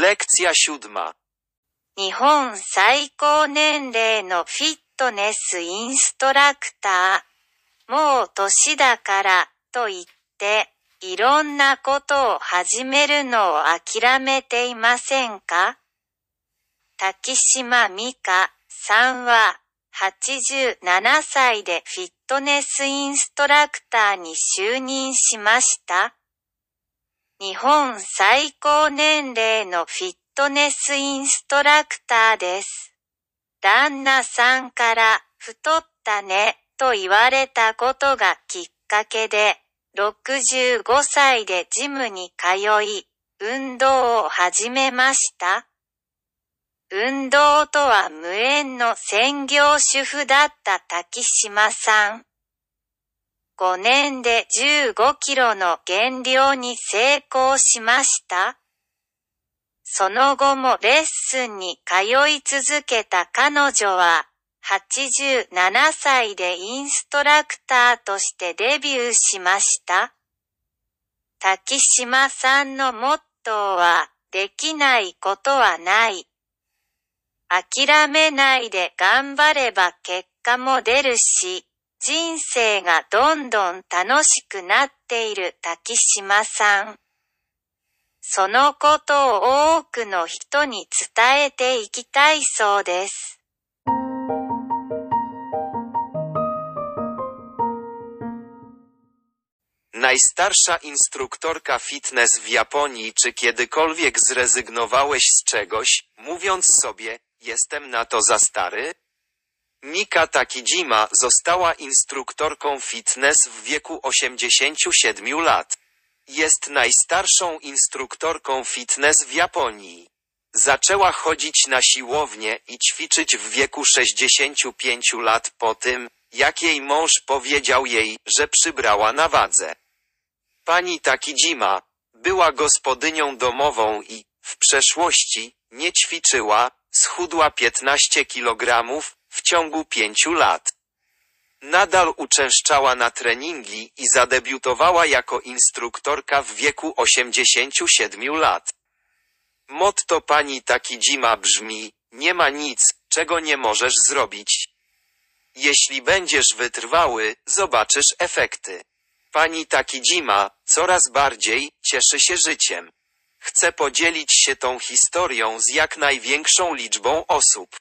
Lekcja siódma. 日本最高年齢のフィットネスインストラクター。もう年だから、と言って、いろんなことを始めるのを諦めていませんか？滝島美香さんは、87歳でフィットネスインストラクターに就任しました。日本最高年齢のフィットネスインストラクターです。旦那さんから太ったねと言われたことがきっかけで、65歳でジムに通い、運動を始めました。運動とは無縁の専業主婦だった滝島さん。5年で15キロの減量に成功しました。その後もレッスンに通い続けた彼女は、87歳でインストラクターとしてデビューしました。滝島さんのモットーは、できないことはない。諦めないで頑張れば結果も出るし、人生がどんどん楽しくなっている滝島さん。そのことを多くの人に伝えていきたいそうです。Najstarsza instruktorka fitness w Japonii czy kiedykolwiek zrezygnowałeś z czegoś, mówiąc sobie, jestem na to za stary? Mika Takijima została instruktorką fitness w wieku 87 lat. Jest najstarszą instruktorką fitness w Japonii. Zaczęła chodzić na siłownię i ćwiczyć w wieku 65 lat po tym, jak jej mąż powiedział jej, że przybrała na wadze. Pani Takijima była gospodynią domową i, w przeszłości, nie ćwiczyła, schudła 15 kilogramów w ciągu pięciu lat. Nadal uczęszczała na treningi i zadebiutowała jako instruktorka w wieku 87 lat. Motto pani Takijima brzmi, nie ma nic, czego nie możesz zrobić. Jeśli będziesz wytrwały, zobaczysz efekty. Pani Takijima coraz bardziej cieszy się życiem. Chce podzielić się tą historią z jak największą liczbą osób.